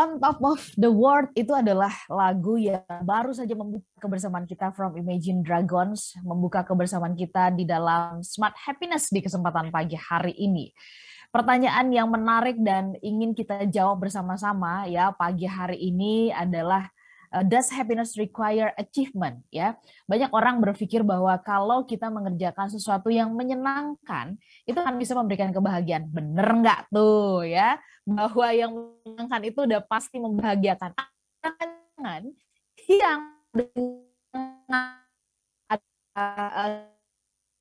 On Top of the World itu adalah lagu yang baru saja membuka kebersamaan kita from Imagine Dragons, membuka kebersamaan kita di dalam Smart Happiness di kesempatan pagi hari ini. Pertanyaan yang menarik dan ingin kita jawab bersama-sama ya pagi hari ini adalah uh, does happiness require achievement? Ya banyak orang berpikir bahwa kalau kita mengerjakan sesuatu yang menyenangkan itu akan bisa memberikan kebahagiaan. Bener nggak tuh ya bahwa yang menyenangkan itu udah pasti membahagiakan jangan yang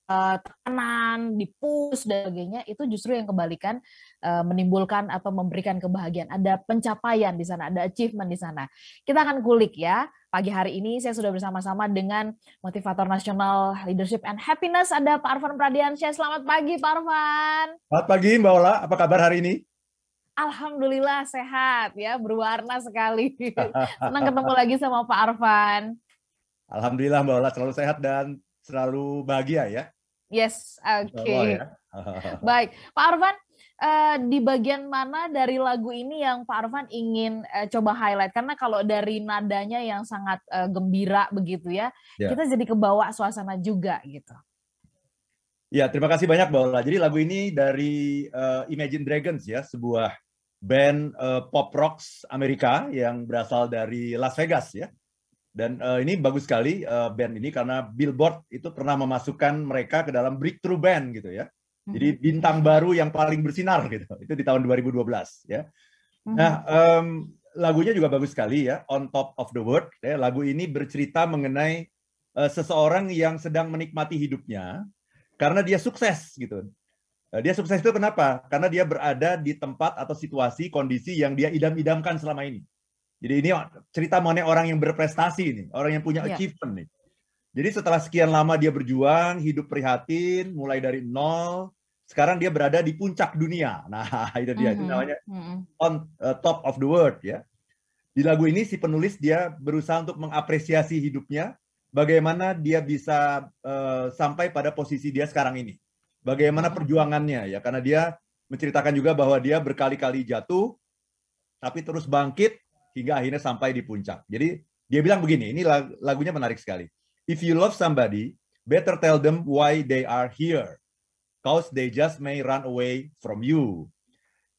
uh, tekanan, dipus dan sebagainya itu justru yang kebalikan uh, menimbulkan atau memberikan kebahagiaan. Ada pencapaian di sana, ada achievement di sana. Kita akan kulik ya. Pagi hari ini saya sudah bersama-sama dengan motivator nasional leadership and happiness ada Pak Arfan Pradiansyah. Selamat pagi Pak Arfan. Selamat pagi Mbak Ola, apa kabar hari ini? Alhamdulillah sehat ya, berwarna sekali. Senang ketemu lagi sama Pak Arfan. Alhamdulillah Mbak Ola selalu sehat dan selalu bahagia ya. Yes, oke. Okay. Ya. Baik, Pak Arfan, uh, di bagian mana dari lagu ini yang Pak Arfan ingin uh, coba highlight? Karena kalau dari nadanya yang sangat uh, gembira begitu ya, yeah. kita jadi kebawa suasana juga gitu. Ya, terima kasih banyak Mbak Ola. Jadi lagu ini dari uh, Imagine Dragons ya, sebuah band uh, pop rocks Amerika yang berasal dari Las Vegas ya. Dan uh, ini bagus sekali uh, band ini karena Billboard itu pernah memasukkan mereka ke dalam breakthrough band gitu ya. Jadi mhm. bintang baru yang paling bersinar gitu. Itu di tahun 2012 ya. Mhm. Nah, um, lagunya juga bagus sekali ya, On Top of the World. Ya. Lagu ini bercerita mengenai uh, seseorang yang sedang menikmati hidupnya karena dia sukses gitu. Dia sukses itu kenapa? Karena dia berada di tempat atau situasi, kondisi yang dia idam-idamkan selama ini. Jadi ini cerita mengenai orang yang berprestasi nih, orang yang punya yeah. achievement nih. Jadi setelah sekian lama dia berjuang, hidup prihatin, mulai dari nol, sekarang dia berada di puncak dunia. Nah, itu dia, mm -hmm. itu namanya mm -hmm. on uh, top of the world ya. Di lagu ini si penulis dia berusaha untuk mengapresiasi hidupnya, bagaimana dia bisa uh, sampai pada posisi dia sekarang ini. Bagaimana perjuangannya ya, karena dia menceritakan juga bahwa dia berkali-kali jatuh, tapi terus bangkit hingga akhirnya sampai di puncak. Jadi dia bilang begini, ini lagunya menarik sekali. If you love somebody, better tell them why they are here. Cause they just may run away from you.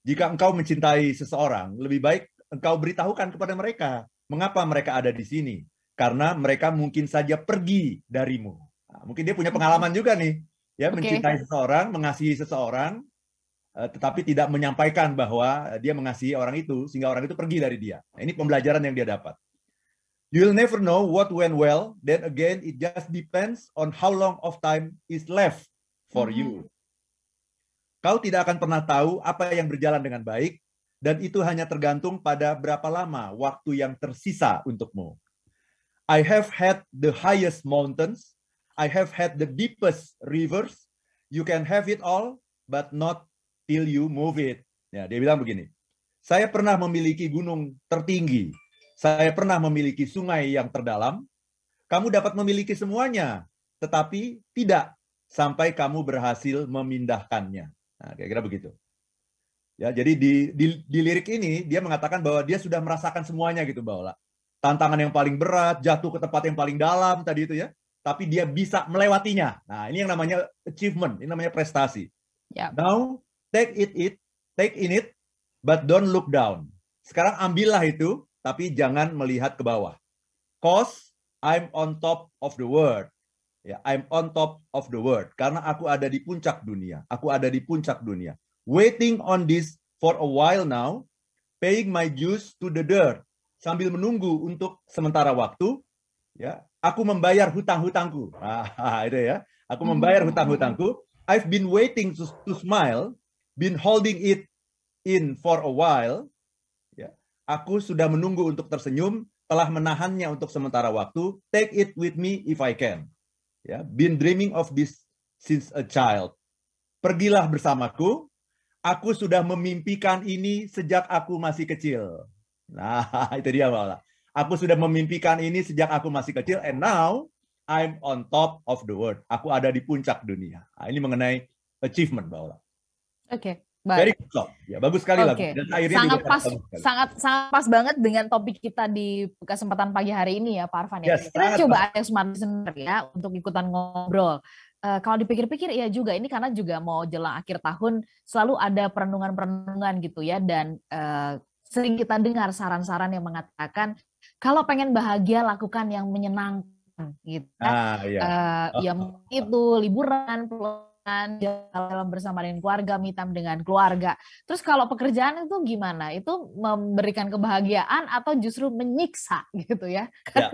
Jika engkau mencintai seseorang, lebih baik engkau beritahukan kepada mereka mengapa mereka ada di sini. Karena mereka mungkin saja pergi darimu. Nah, mungkin dia punya pengalaman juga nih, ya okay. mencintai seseorang, mengasihi seseorang, Eh, tetapi tidak menyampaikan bahwa dia mengasihi orang itu sehingga orang itu pergi dari dia. Nah, ini pembelajaran yang dia dapat. You'll never know what went well. Then again, it just depends on how long of time is left for mm -hmm. you. Kau tidak akan pernah tahu apa yang berjalan dengan baik, dan itu hanya tergantung pada berapa lama waktu yang tersisa untukmu. I have had the highest mountains, I have had the deepest rivers. You can have it all, but not till you move it. Ya, dia bilang begini. Saya pernah memiliki gunung tertinggi. Saya pernah memiliki sungai yang terdalam. Kamu dapat memiliki semuanya, tetapi tidak sampai kamu berhasil memindahkannya. Nah, kira-kira begitu. Ya, jadi di, di, di lirik ini dia mengatakan bahwa dia sudah merasakan semuanya gitu, Ola. Tantangan yang paling berat, jatuh ke tempat yang paling dalam tadi itu ya, tapi dia bisa melewatinya. Nah, ini yang namanya achievement, ini namanya prestasi. Yep. Now take it it take in it but don't look down. Sekarang ambillah itu tapi jangan melihat ke bawah. Cause I'm on top of the world ya I'm on top of the world. Karena aku ada di puncak dunia. Aku ada di puncak dunia. Waiting on this for a while now paying my dues to the dirt. Sambil menunggu untuk sementara waktu ya aku membayar hutang-hutangku ah, itu ya aku membayar hutang-hutangku I've been waiting to, to smile been holding it in for a while, ya, aku sudah menunggu untuk tersenyum, telah menahannya untuk sementara waktu. Take it with me if I can. Ya, been dreaming of this since a child. Pergilah bersamaku. Aku sudah memimpikan ini sejak aku masih kecil. Nah, itu dia malah. Aku sudah memimpikan ini sejak aku masih kecil, and now I'm on top of the world. Aku ada di puncak dunia. Nah, ini mengenai achievement, Mbak Ola. Oke. Baik. Very good Ya, bagus sekali okay. Dan akhirnya sangat pas, sangat sangat pas banget dengan topik kita di kesempatan pagi hari ini ya, Pak Arfan ya. Yes, kita coba ada smart listener ya untuk ikutan ngobrol. Uh, kalau dipikir-pikir ya juga ini karena juga mau jelang akhir tahun selalu ada perenungan-perenungan gitu ya dan uh, sering kita dengar saran-saran yang mengatakan kalau pengen bahagia lakukan yang menyenangkan gitu. Ah, iya. uh, ya itu liburan, jalan bersama dengan keluarga, mitam dengan keluarga. Terus kalau pekerjaan itu gimana? Itu memberikan kebahagiaan atau justru menyiksa gitu ya? ya.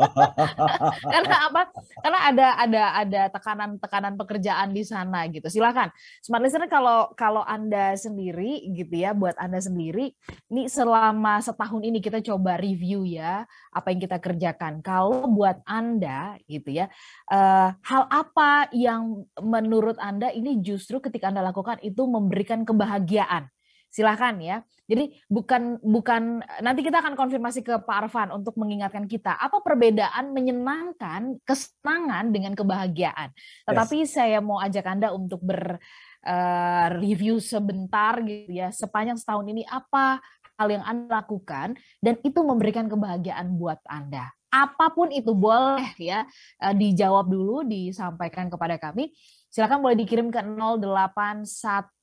Karena apa? Karena ada ada ada tekanan-tekanan pekerjaan di sana gitu. Silakan, smart listener kalau kalau anda sendiri gitu ya, buat anda sendiri, ini selama setahun ini kita coba review ya apa yang kita kerjakan. Kalau buat anda gitu ya, uh, hal apa yang menurut Anda ini justru ketika Anda lakukan itu memberikan kebahagiaan? Silahkan ya. Jadi bukan bukan nanti kita akan konfirmasi ke Pak Arfan untuk mengingatkan kita apa perbedaan menyenangkan kesenangan dengan kebahagiaan. Tetapi yes. saya mau ajak Anda untuk ber uh, review sebentar gitu ya sepanjang setahun ini apa hal yang Anda lakukan dan itu memberikan kebahagiaan buat Anda apa pun itu boleh ya eh, dijawab dulu disampaikan kepada kami silakan boleh dikirim ke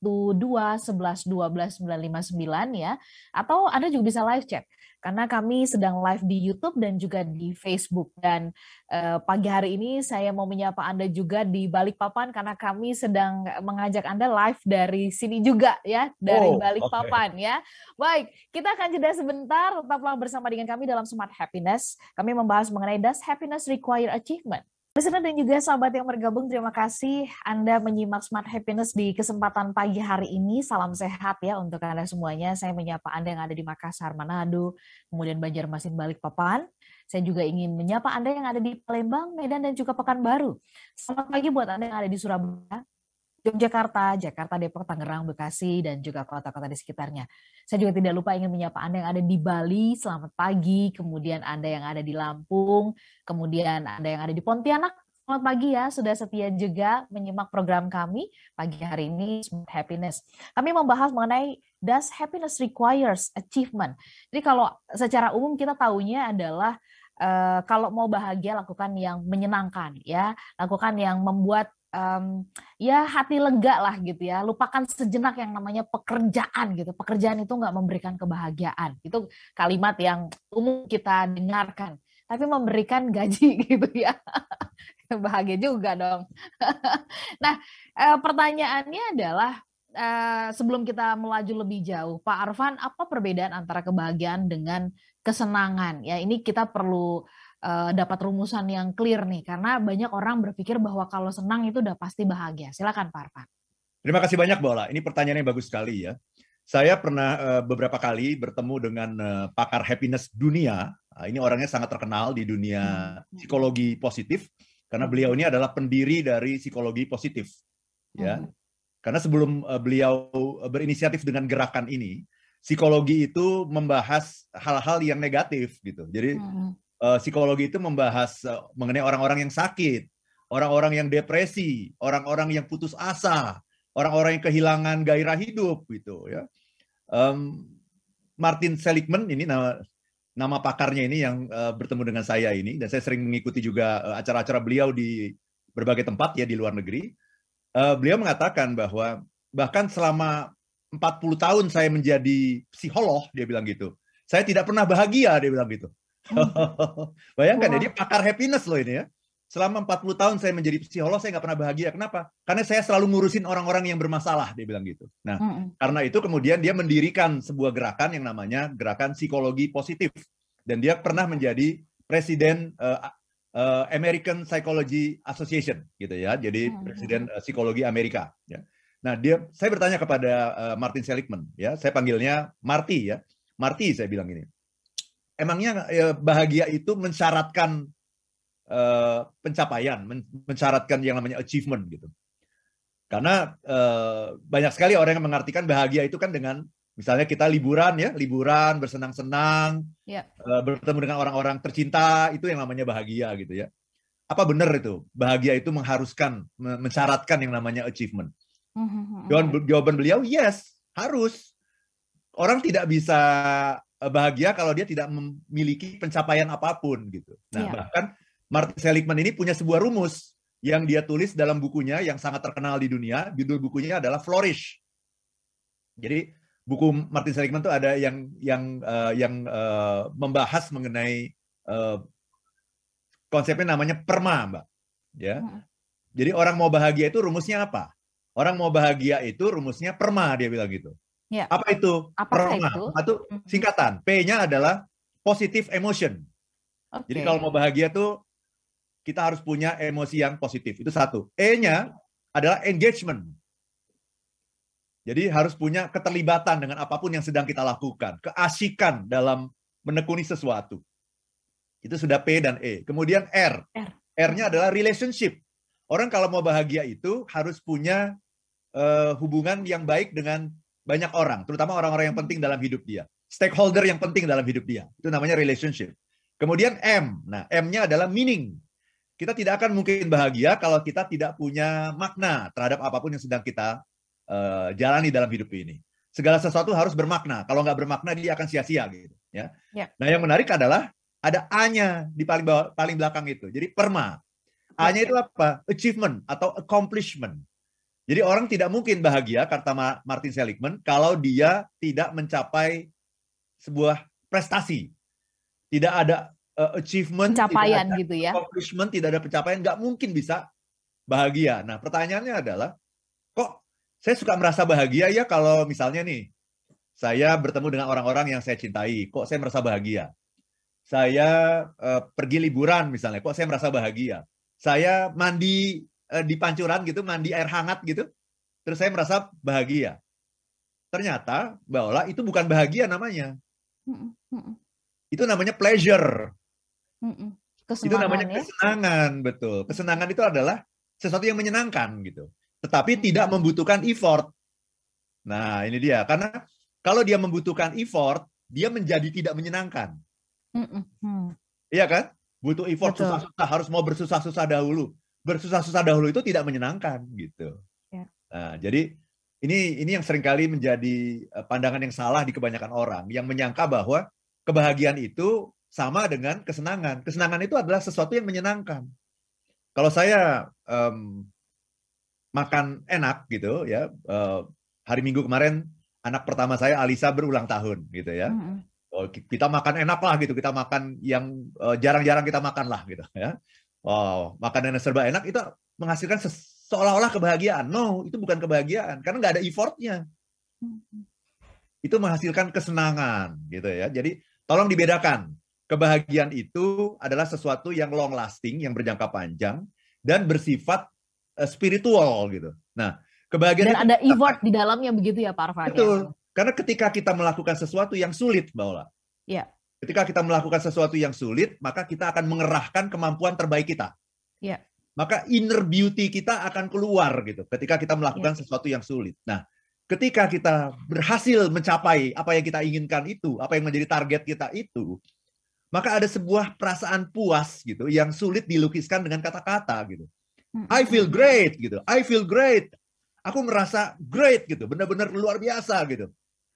0812111299 ya atau Anda juga bisa live chat karena kami sedang live di YouTube dan juga di Facebook dan eh, pagi hari ini saya mau menyapa Anda juga di Balikpapan karena kami sedang mengajak Anda live dari sini juga ya dari oh, Balikpapan okay. ya. Baik, kita akan jeda sebentar tetaplah bersama dengan kami dalam Smart Happiness. Kami membahas mengenai does happiness require achievement? Listener dan juga sahabat yang bergabung, terima kasih Anda menyimak Smart Happiness di kesempatan pagi hari ini. Salam sehat ya untuk Anda semuanya. Saya menyapa Anda yang ada di Makassar, Manado, kemudian Banjarmasin, Balikpapan. Saya juga ingin menyapa Anda yang ada di Palembang, Medan, dan juga Pekanbaru. Selamat pagi buat Anda yang ada di Surabaya, Yogyakarta, Jakarta, Depok, Tangerang, Bekasi, dan juga kota-kota di sekitarnya. Saya juga tidak lupa ingin menyapa Anda yang ada di Bali, selamat pagi, kemudian Anda yang ada di Lampung, kemudian Anda yang ada di Pontianak, selamat pagi ya, sudah setia juga menyimak program kami pagi hari ini, Smart Happiness. Kami membahas mengenai Does Happiness Requires Achievement? Jadi kalau secara umum kita tahunya adalah uh, kalau mau bahagia lakukan yang menyenangkan ya, lakukan yang membuat um, ya hati lega lah gitu ya. Lupakan sejenak yang namanya pekerjaan gitu. Pekerjaan itu nggak memberikan kebahagiaan. Itu kalimat yang umum kita dengarkan. Tapi memberikan gaji gitu ya. Bahagia juga dong. Nah eh, pertanyaannya adalah eh, sebelum kita melaju lebih jauh Pak Arfan apa perbedaan antara kebahagiaan dengan kesenangan? Ya ini kita perlu uh, dapat rumusan yang clear nih karena banyak orang berpikir bahwa kalau senang itu udah pasti bahagia. Silakan Pak Arfan. Terima kasih banyak Bola. Ini pertanyaan yang bagus sekali ya. Saya pernah uh, beberapa kali bertemu dengan uh, pakar happiness dunia. Uh, ini orangnya sangat terkenal di dunia hmm. psikologi positif karena hmm. beliau ini adalah pendiri dari psikologi positif. Ya. Hmm. Karena sebelum uh, beliau berinisiatif dengan gerakan ini, psikologi itu membahas hal-hal yang negatif gitu. Jadi hmm uh, psikologi itu membahas uh, mengenai orang-orang yang sakit, orang-orang yang depresi, orang-orang yang putus asa, orang-orang yang kehilangan gairah hidup gitu ya. Um, Martin Seligman ini nama nama pakarnya ini yang uh, bertemu dengan saya ini dan saya sering mengikuti juga acara-acara beliau di berbagai tempat ya di luar negeri. Uh, beliau mengatakan bahwa bahkan selama 40 tahun saya menjadi psikolog dia bilang gitu. Saya tidak pernah bahagia dia bilang gitu. Bayangkan ya, dia pakar happiness loh ini ya. Selama 40 tahun saya menjadi psikolog, saya nggak pernah bahagia. Kenapa? Karena saya selalu ngurusin orang-orang yang bermasalah, dia bilang gitu. Nah, mm -hmm. karena itu kemudian dia mendirikan sebuah gerakan yang namanya Gerakan Psikologi Positif. Dan dia pernah menjadi presiden uh, uh, American Psychology Association, gitu ya. Jadi mm -hmm. presiden uh, psikologi Amerika. Ya. Nah, dia, saya bertanya kepada uh, Martin Seligman, ya, saya panggilnya Marty, ya. Marty, saya bilang ini emangnya ya, bahagia itu mensyaratkan uh, pencapaian, men mensyaratkan yang namanya achievement gitu. Karena uh, banyak sekali orang yang mengartikan bahagia itu kan dengan misalnya kita liburan ya, liburan bersenang-senang, yeah. Ya. uh, bertemu dengan orang-orang tercinta itu yang namanya bahagia gitu ya. Apa benar itu? Bahagia itu mengharuskan, mensyaratkan yang namanya achievement. Jawaban, jawaban beliau yes, harus. Orang tidak bisa bahagia kalau dia tidak memiliki pencapaian apa pun gitu. Nah, yeah. bahkan Martin Seligman ini punya sebuah rumus yang dia tulis dalam bukunya yang sangat terkenal di dunia. Judul bukunya adalah Flourish. Jadi buku Martin Seligman itu ada yang yang uh, yang uh, membahas mengenai uh, konsepnya namanya perma, Mbak. Ya. Jadi orang mau bahagia itu rumusnya apa? Orang mau bahagia itu rumusnya perma dia bilang gitu. Ya. Apa itu? Apa itu? Itu hmm. singkatan. P-nya adalah positive emotion. Okay. Jadi kalau mau bahagia tuh kita harus punya emosi yang positif. Itu satu. E-nya adalah engagement. Jadi harus punya keterlibatan dengan apa pun yang sedang kita lakukan, keasikan dalam menekuni sesuatu. Itu sudah P dan E. Kemudian R. R. R-nya adalah relationship. Orang kalau mau bahagia itu harus punya uh, hubungan yang baik dengan banyak orang, terutama orang-orang yang penting dalam hidup dia. Stakeholder yang penting dalam hidup dia. Itu namanya relationship. Kemudian M. Nah, M-nya adalah meaning. Kita tidak akan mungkin bahagia kalau kita tidak punya makna terhadap apa pun yang sedang kita uh, jalani dalam hidup ini. Segala sesuatu harus bermakna. Kalau nggak bermakna dia akan sia-sia gitu. Ya. ya. Nah yang menarik adalah ada A-nya di paling bawah, paling belakang itu. Jadi perma. A-nya itu apa? Achievement atau accomplishment. Jadi orang tidak mungkin bahagia kata Martin Seligman kalau dia tidak mencapai sebuah prestasi. Tidak ada uh, achievement, pencapaian tidak ada gitu ya. Accomplishment, tidak ada pencapaian, nggak mungkin bisa bahagia. Nah, pertanyaannya adalah kok saya suka merasa bahagia ya kalau misalnya nih saya bertemu dengan orang-orang yang saya cintai, kok saya merasa bahagia. Saya uh, pergi liburan misalnya, kok saya merasa bahagia. Saya mandi di pancuran gitu, mandi air hangat gitu, terus saya merasa bahagia. Ternyata bahwa itu bukan bahagia namanya. Itu namanya pleasure. itu namanya ya? kesenangan, betul. Kesenangan itu adalah sesuatu yang menyenangkan gitu tetapi tidak membutuhkan effort. Nah, ini dia. Karena kalau dia membutuhkan effort, dia menjadi tidak menyenangkan. Iya kan? Butuh effort susah-susah, harus mau bersusah-susah dahulu. Bersusah-susah dahulu itu tidak menyenangkan gitu. Ya. Nah, jadi ini ini yang sering kali menjadi eh, pandangan yang salah di kebanyakan orang yang menyangka bahwa kebahagiaan itu sama dengan kesenangan. Kesenangan itu adalah sesuatu yang menyenangkan. Kalau saya um, makan enak gitu ya. Uh, hari Minggu kemarin anak pertama saya Alisa berulang tahun gitu ya. Mm -hmm. kita makan enak lah gitu. Kita makan yang eh, jarang-jarang kita makan lah gitu ya. Oh, makanan yang serba enak itu menghasilkan seolah-olah kebahagiaan. No, itu bukan kebahagiaan karena nggak ada effortnya. Itu menghasilkan kesenangan gitu ya. Jadi tolong dibedakan. Kebahagiaan itu adalah sesuatu yang long lasting, yang berjangka panjang dan bersifat Eh, spiritual gitu. Nah, kebahagiaan dan ada effort di dalamnya begitu ya Pak Arfan. Ya? Betul. Ya? Karena ketika kita melakukan sesuatu yang sulit, Mbak Ola. Ya. Ketika kita melakukan sesuatu yang sulit, maka kita akan mengerahkan kemampuan terbaik kita. Ya. Maka inner beauty kita akan keluar gitu ketika kita melakukan ya. sesuatu yang sulit. Nah, ketika kita berhasil mencapai apa yang kita inginkan itu, apa yang menjadi target kita itu, maka ada sebuah perasaan puas gitu yang sulit dilukiskan dengan kata-kata gitu. I feel great gitu. I feel great. Aku merasa great gitu, benar-benar luar biasa gitu.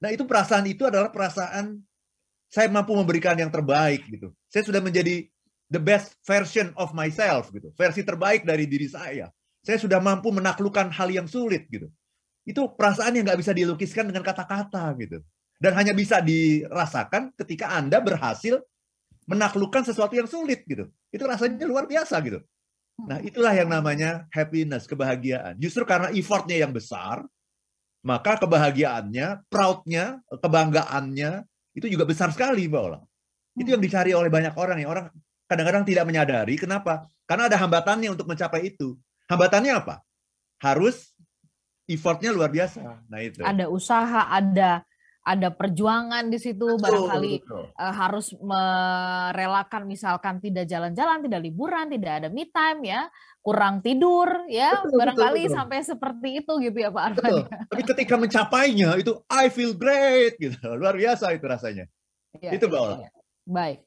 Nah, itu perasaan itu adalah perasaan saya mampu memberikan yang terbaik gitu. Saya sudah menjadi the best version of myself gitu. Versi terbaik dari diri saya. Saya sudah mampu menaklukkan hal yang sulit gitu. Itu perasaan yang nggak bisa dilukiskan dengan kata-kata gitu. Dan hanya bisa dirasakan ketika Anda berhasil menaklukkan sesuatu yang sulit gitu. Itu rasanya luar biasa gitu. Nah, itulah yang namanya happiness, kebahagiaan. Justru karena effortnya yang besar, maka kebahagiaannya, proudnya, kebanggaannya itu juga besar sekali, Mbak Ola. Itu yang dicari oleh banyak orang ya. Orang kadang-kadang tidak menyadari. Kenapa? Karena ada hambatannya untuk mencapai itu. Hambatannya apa? Harus effortnya luar biasa. Nah itu. Ada usaha, ada ada perjuangan di situ betul, barangkali betul. Uh, harus merelakan misalkan tidak jalan-jalan, tidak liburan, tidak ada me time ya, kurang tidur ya, betul, barangkali betul, betul. sampai seperti itu gitu ya Pak Arfan. Betul. Tapi ketika mencapainya itu I feel great gitu, luar biasa itu rasanya. Ya, itu Mbak ya, Baik.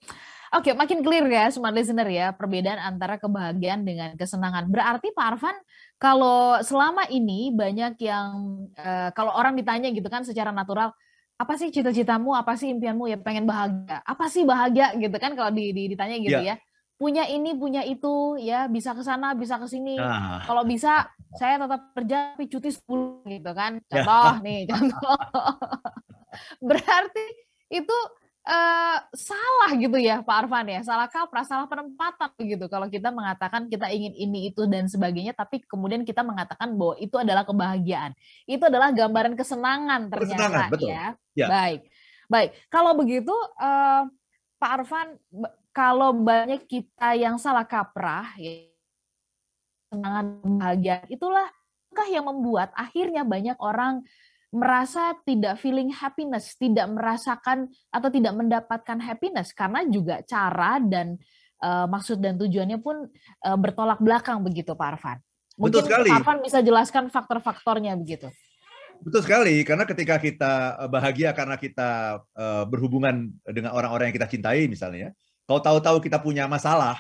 Oke, makin clear ya, smart listener ya, perbedaan antara kebahagiaan dengan kesenangan. Berarti Pak Arfan, kalau selama ini banyak yang, uh, kalau orang ditanya gitu kan secara natural, apa sih cita-citamu, apa sih impianmu, ya pengen bahagia. Apa sih bahagia gitu kan kalau di, di, ditanya gitu yeah. ya. Punya ini, punya itu, ya bisa ke sana, bisa ke sini. Ah. Kalau bisa, saya tetap kerja tapi cuti 10 gitu kan. Ya. Contoh yeah. nih, contoh. Berarti itu uh, salah gitu ya Pak Arfan ya, salah kaprah, salah penempatan begitu kalau kita mengatakan kita ingin ini itu dan sebagainya, tapi kemudian kita mengatakan bahwa itu adalah kebahagiaan, itu adalah gambaran kesenangan ternyata kesenangan, betul. ya. ya. Baik, baik. Kalau begitu uh, Pak Arfan, kalau banyak kita yang salah kaprah, ya, kesenangan bahagia, itulah yang membuat akhirnya banyak orang merasa tidak feeling happiness, tidak merasakan atau tidak mendapatkan happiness karena juga cara dan uh, maksud dan tujuannya pun uh, bertolak belakang begitu Pak Arfan. Mungkin Betul sekali. Pak Arfan bisa jelaskan faktor-faktornya begitu. Betul sekali, karena ketika kita eh, bahagia karena kita uh, berhubungan dengan orang-orang yang kita cintai misalnya, kalau tahu-tahu kita punya masalah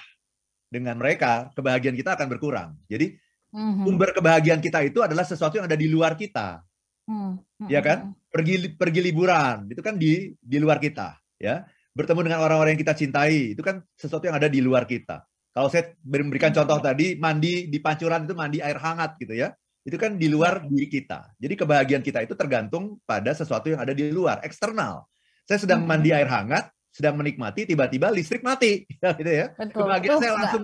dengan mereka, kebahagiaan kita akan berkurang. Jadi mm-hmm. sumber kebahagiaan kita itu adalah sesuatu yang ada di luar kita. Hmm. Ya kan? Hmm. Pergi pergi liburan, itu kan di di luar kita, ya. Bertemu dengan orang-orang yang kita cintai, itu kan sesuatu yang ada di luar kita. Kalau saya memberikan contoh tadi, mandi di pancuran itu mandi air hangat gitu ya. Itu kan di luar diri kita. Jadi kebahagiaan kita itu tergantung pada sesuatu yang ada di luar, eksternal. Saya sedang mandi air hangat, sedang menikmati, tiba-tiba listrik mati, gitu ya. Betul. Kebahagiaan saya langsung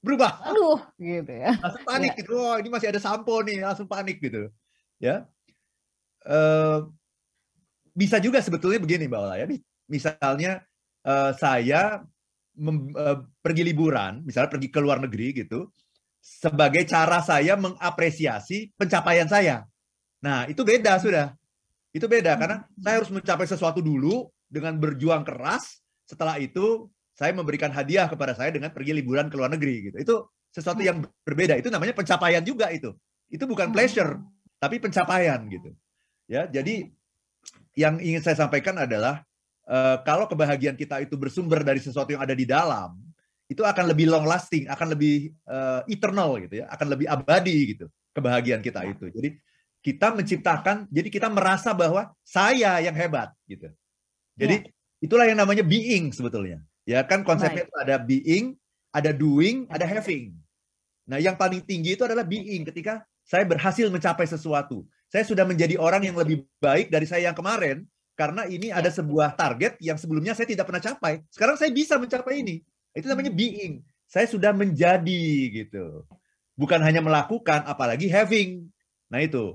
berubah. Aduh, gitu ya. Langsung panik ya. gitu. Oh, ini masih ada sampo nih, langsung panik gitu. Ya. Eh, bisa juga sebetulnya begini Mbak Ola ya. Misalnya uh, saya mem, uh, pergi liburan, misalnya pergi ke luar negeri gitu, sebagai cara saya mengapresiasi pencapaian saya. Nah, itu beda sudah. Itu beda karena saya harus mencapai sesuatu dulu dengan berjuang keras. Setelah itu saya memberikan hadiah kepada saya dengan pergi liburan ke luar negeri gitu. Itu sesuatu yang berbeda. Itu namanya pencapaian juga itu. Itu bukan pleasure, tapi pencapaian gitu. Ya, jadi yang ingin saya sampaikan adalah uh, kalau kebahagiaan kita itu bersumber dari sesuatu yang ada di dalam, itu akan lebih long lasting, akan lebih uh, eternal gitu ya, akan lebih abadi gitu kebahagiaan kita itu. Jadi kita menciptakan, jadi kita merasa bahwa saya yang hebat gitu. Jadi ya. itulah yang namanya being sebetulnya. Ya kan konsepnya itu ada being, ada doing, ada having. Nah, yang paling tinggi itu adalah being ketika saya berhasil mencapai sesuatu saya sudah menjadi orang yang lebih baik dari saya yang kemarin karena ini ada ya. sebuah target yang sebelumnya saya tidak pernah capai. Sekarang saya bisa mencapai ini. Itu namanya hmm. being. Saya sudah menjadi gitu. Bukan hanya melakukan apalagi having. Nah itu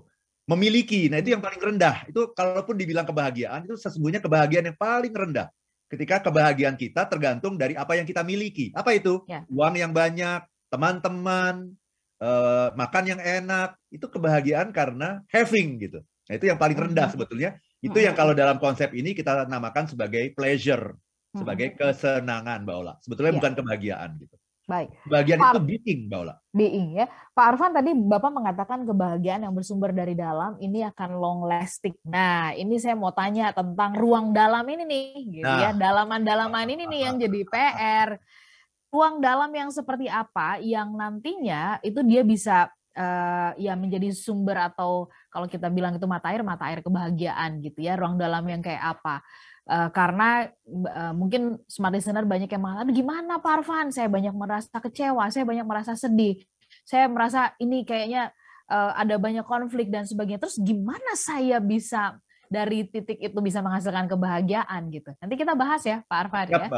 memiliki. Nah itu yang paling rendah. Itu kalaupun dibilang kebahagiaan itu sesungguhnya kebahagiaan yang paling rendah. Ketika kebahagiaan kita tergantung dari apa yang kita miliki. Apa itu? Ya. Uang yang banyak, teman-teman, uh, makan yang enak, itu kebahagiaan karena having gitu. Nah, itu yang paling rendah hmm. sebetulnya. Itu yang hmm. kalau dalam konsep ini kita namakan sebagai pleasure, sebagai hmm. kesenangan, Mbak Ola. Sebetulnya ya. bukan kebahagiaan gitu. Baik. Kebahagiaan Pak, itu being, Mbak Ola. Being ya. Pak Arfan tadi Bapak mengatakan kebahagiaan yang bersumber dari dalam ini akan long lasting. Nah, ini saya mau tanya tentang ruang dalam ini nih, gitu nah. ya. Dalaman-dalaman ini nih yang jadi PR ruang dalam yang seperti apa yang nantinya itu dia bisa uh, ya menjadi sumber atau kalau kita bilang itu mata air mata air kebahagiaan gitu ya ruang dalam yang kayak apa uh, karena uh, mungkin smart listener banyak yang mengatakan gimana Pak Arfan? Saya banyak merasa kecewa saya banyak merasa sedih. Saya merasa ini kayaknya uh, ada banyak konflik dan sebagainya. Terus gimana saya bisa dari titik itu bisa menghasilkan kebahagiaan gitu? Nanti kita bahas ya Pak Arfan ya.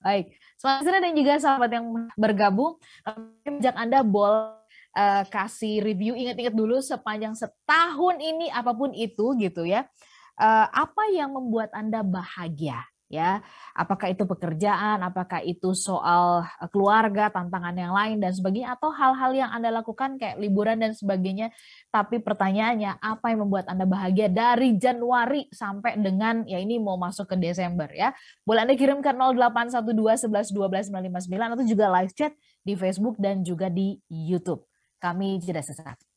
Baik, Selamat dan juga sahabat yang bergabung, ajak Anda boleh uh, kasih review, ingat-ingat dulu sepanjang setahun ini apa pun itu gitu ya, uh, apa yang membuat Anda bahagia? ya? Apakah itu pekerjaan apakah itu soal eh, keluarga tantangan yang lain dan sebagainya atau hal-hal yang anda lakukan kayak liburan dan sebagainya. Tapi pertanyaannya apa yang membuat anda bahagia dari Januari sampai dengan ya ini mau masuk ke Desember ya? Boleh anda kirim ke 0812 11 12 959 atau juga live chat di Facebook dan juga di YouTube. Kami jeda sesaat